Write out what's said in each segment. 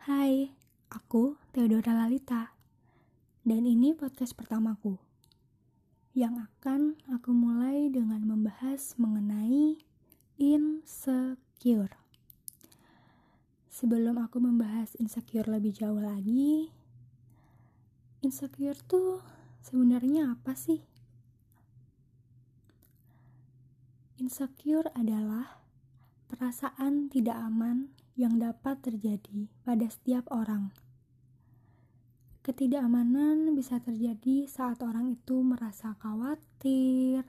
Hai, aku Theodora Lalita. Dan ini podcast pertamaku. Yang akan aku mulai dengan membahas mengenai insecure. Sebelum aku membahas insecure lebih jauh lagi, insecure tuh sebenarnya apa sih? Insecure adalah perasaan tidak aman yang dapat terjadi pada setiap orang. Ketidakamanan bisa terjadi saat orang itu merasa khawatir,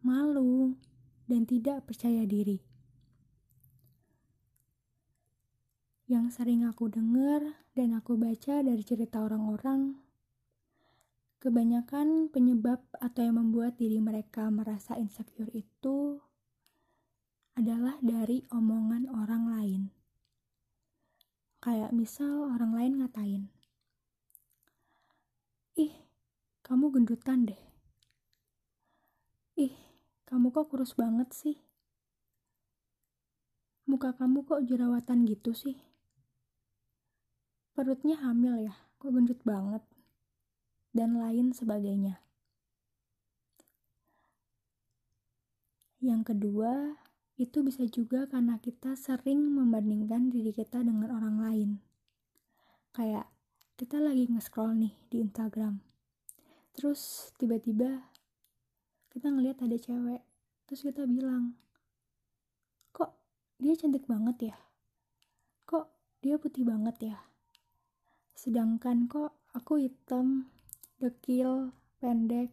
malu, dan tidak percaya diri. Yang sering aku dengar dan aku baca dari cerita orang-orang, kebanyakan penyebab atau yang membuat diri mereka merasa insecure itu adalah dari omongan orang lain. Kayak misal orang lain ngatain, Ih, kamu gendutan deh. Ih, kamu kok kurus banget sih? Muka kamu kok jerawatan gitu sih? Perutnya hamil ya, kok gendut banget? Dan lain sebagainya. Yang kedua, itu bisa juga karena kita sering membandingkan diri kita dengan orang lain. Kayak kita lagi nge-scroll nih di Instagram. Terus tiba-tiba kita ngeliat ada cewek. Terus kita bilang, kok dia cantik banget ya? Kok dia putih banget ya? Sedangkan kok aku hitam, dekil, pendek.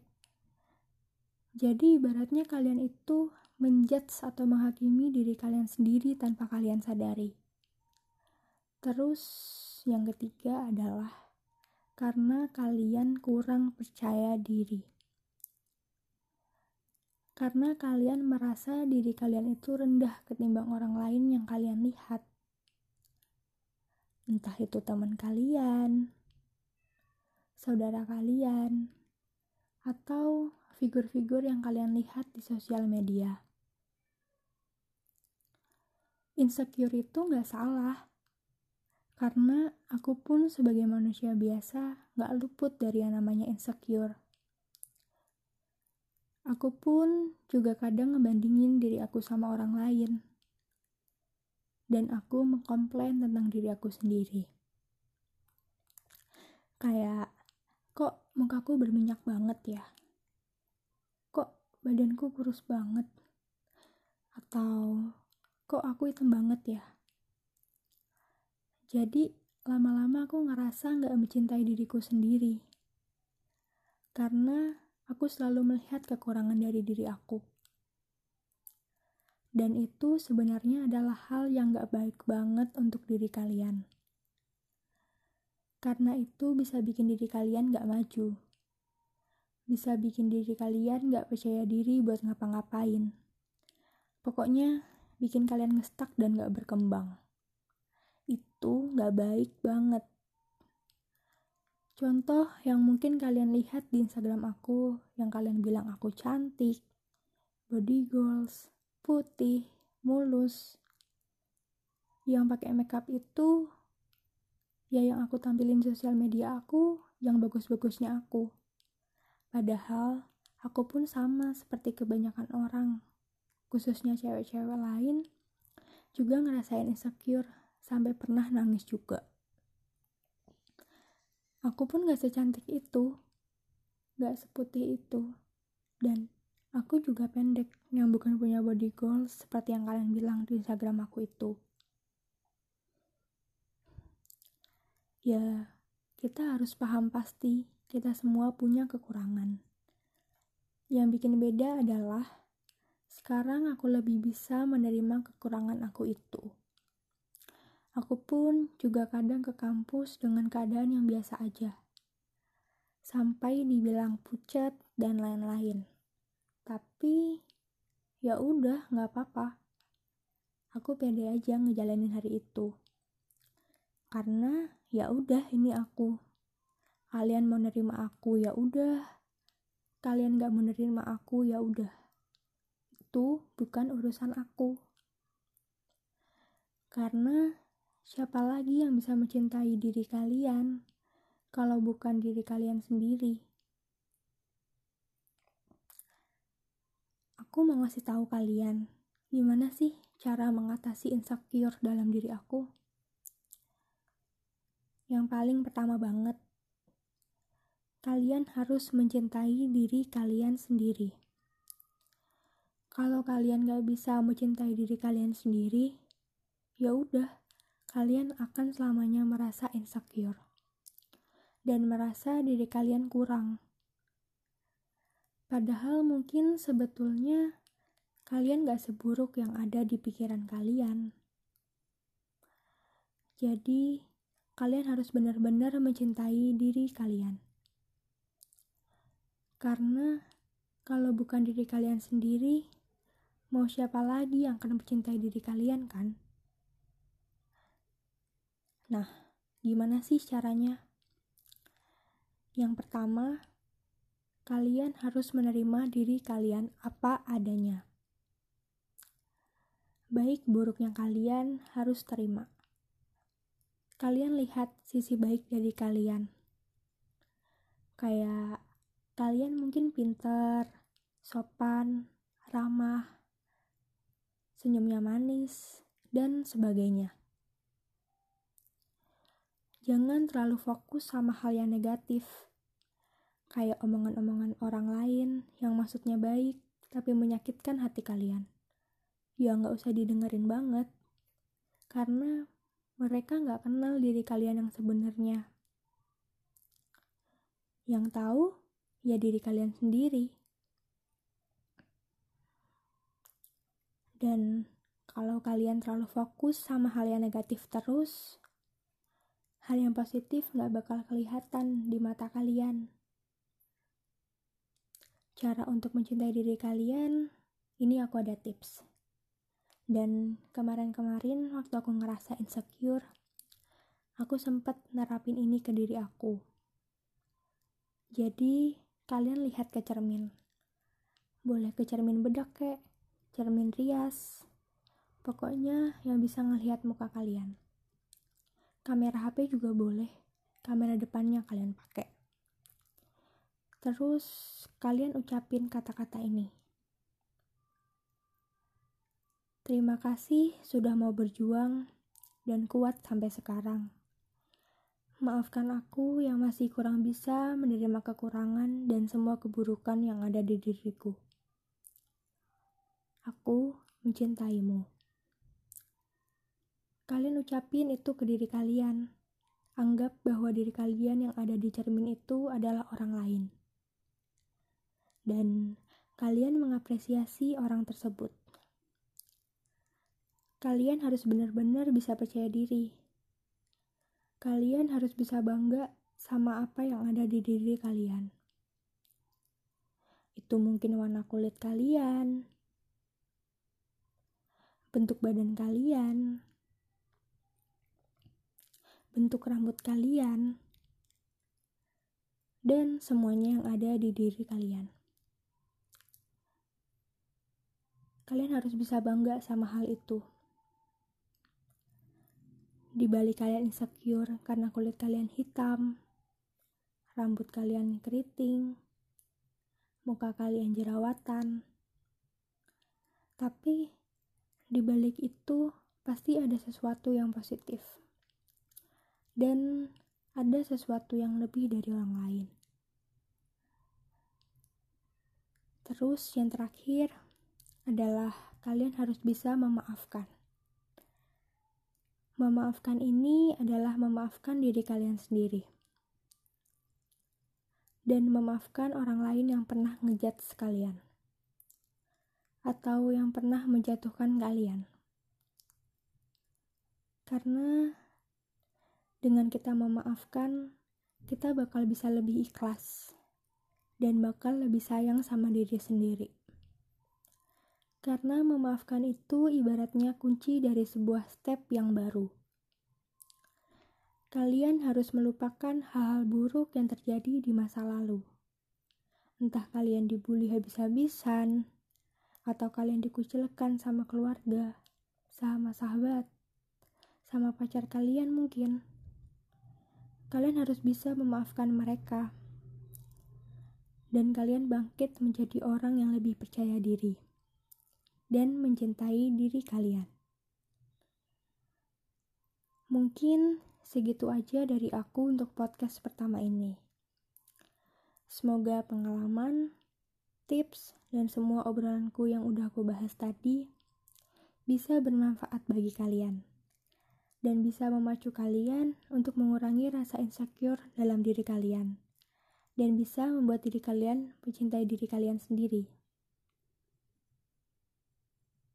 Jadi ibaratnya kalian itu menjudge atau menghakimi diri kalian sendiri tanpa kalian sadari. Terus yang ketiga adalah karena kalian kurang percaya diri. Karena kalian merasa diri kalian itu rendah ketimbang orang lain yang kalian lihat. Entah itu teman kalian, saudara kalian, atau figur-figur yang kalian lihat di sosial media insecure itu nggak salah. Karena aku pun sebagai manusia biasa nggak luput dari yang namanya insecure. Aku pun juga kadang ngebandingin diri aku sama orang lain. Dan aku mengkomplain tentang diri aku sendiri. Kayak, kok mukaku berminyak banget ya? Kok badanku kurus banget? Atau kok aku hitam banget ya? Jadi, lama-lama aku ngerasa gak mencintai diriku sendiri. Karena aku selalu melihat kekurangan dari diri aku. Dan itu sebenarnya adalah hal yang gak baik banget untuk diri kalian. Karena itu bisa bikin diri kalian gak maju. Bisa bikin diri kalian gak percaya diri buat ngapa-ngapain. Pokoknya bikin kalian ngestak dan gak berkembang. Itu gak baik banget. Contoh yang mungkin kalian lihat di Instagram aku, yang kalian bilang aku cantik, body goals, putih, mulus. Yang pakai makeup itu ya yang aku tampilin sosial media aku, yang bagus-bagusnya aku. Padahal aku pun sama seperti kebanyakan orang khususnya cewek-cewek lain, juga ngerasain insecure sampai pernah nangis juga. Aku pun gak secantik itu, gak seputih itu, dan aku juga pendek yang bukan punya body goals seperti yang kalian bilang di Instagram aku itu. Ya, kita harus paham pasti kita semua punya kekurangan. Yang bikin beda adalah sekarang aku lebih bisa menerima kekurangan aku itu. Aku pun juga kadang ke kampus dengan keadaan yang biasa aja. Sampai dibilang pucat dan lain-lain. Tapi ya udah nggak apa-apa. Aku pede aja ngejalanin hari itu. Karena ya udah ini aku. Kalian mau nerima aku ya udah. Kalian gak menerima aku ya udah itu bukan urusan aku. Karena siapa lagi yang bisa mencintai diri kalian kalau bukan diri kalian sendiri? Aku mau ngasih tahu kalian, gimana sih cara mengatasi insecure dalam diri aku? Yang paling pertama banget, kalian harus mencintai diri kalian sendiri. Kalau kalian gak bisa mencintai diri kalian sendiri, ya udah, kalian akan selamanya merasa insecure dan merasa diri kalian kurang. Padahal mungkin sebetulnya kalian gak seburuk yang ada di pikiran kalian. Jadi, kalian harus benar-benar mencintai diri kalian. Karena kalau bukan diri kalian sendiri, Mau siapa lagi yang akan mencintai diri kalian kan? Nah, gimana sih caranya? Yang pertama, kalian harus menerima diri kalian apa adanya. Baik buruknya kalian harus terima. Kalian lihat sisi baik dari kalian. Kayak kalian mungkin pinter, sopan, ramah, senyumnya manis, dan sebagainya. Jangan terlalu fokus sama hal yang negatif, kayak omongan-omongan orang lain yang maksudnya baik tapi menyakitkan hati kalian. Ya nggak usah didengerin banget, karena mereka nggak kenal diri kalian yang sebenarnya. Yang tahu, ya diri kalian sendiri. Dan kalau kalian terlalu fokus sama hal yang negatif terus, hal yang positif gak bakal kelihatan di mata kalian. Cara untuk mencintai diri kalian, ini aku ada tips. Dan kemarin-kemarin waktu aku ngerasa insecure, aku sempat nerapin ini ke diri aku. Jadi, kalian lihat ke cermin. Boleh ke cermin bedak kek, cermin rias, pokoknya yang bisa ngelihat muka kalian. Kamera HP juga boleh, kamera depannya kalian pakai. Terus kalian ucapin kata-kata ini. Terima kasih sudah mau berjuang dan kuat sampai sekarang. Maafkan aku yang masih kurang bisa menerima kekurangan dan semua keburukan yang ada di diriku. Aku mencintaimu. Kalian ucapin itu ke diri kalian. Anggap bahwa diri kalian yang ada di cermin itu adalah orang lain. Dan kalian mengapresiasi orang tersebut. Kalian harus benar-benar bisa percaya diri. Kalian harus bisa bangga sama apa yang ada di diri kalian. Itu mungkin warna kulit kalian, bentuk badan kalian, bentuk rambut kalian, dan semuanya yang ada di diri kalian. Kalian harus bisa bangga sama hal itu. Di balik kalian insecure karena kulit kalian hitam, rambut kalian keriting, muka kalian jerawatan. Tapi di balik itu pasti ada sesuatu yang positif. Dan ada sesuatu yang lebih dari orang lain. Terus yang terakhir adalah kalian harus bisa memaafkan. Memaafkan ini adalah memaafkan diri kalian sendiri. Dan memaafkan orang lain yang pernah ngejat sekalian atau yang pernah menjatuhkan kalian. Karena dengan kita memaafkan, kita bakal bisa lebih ikhlas dan bakal lebih sayang sama diri sendiri. Karena memaafkan itu ibaratnya kunci dari sebuah step yang baru. Kalian harus melupakan hal-hal buruk yang terjadi di masa lalu. Entah kalian dibully habis-habisan, atau kalian dikucilkan sama keluarga, sama sahabat, sama pacar kalian mungkin. Kalian harus bisa memaafkan mereka. Dan kalian bangkit menjadi orang yang lebih percaya diri. Dan mencintai diri kalian. Mungkin segitu aja dari aku untuk podcast pertama ini. Semoga pengalaman, tips, dan semua obrolanku yang udah aku bahas tadi bisa bermanfaat bagi kalian dan bisa memacu kalian untuk mengurangi rasa insecure dalam diri kalian dan bisa membuat diri kalian mencintai diri kalian sendiri.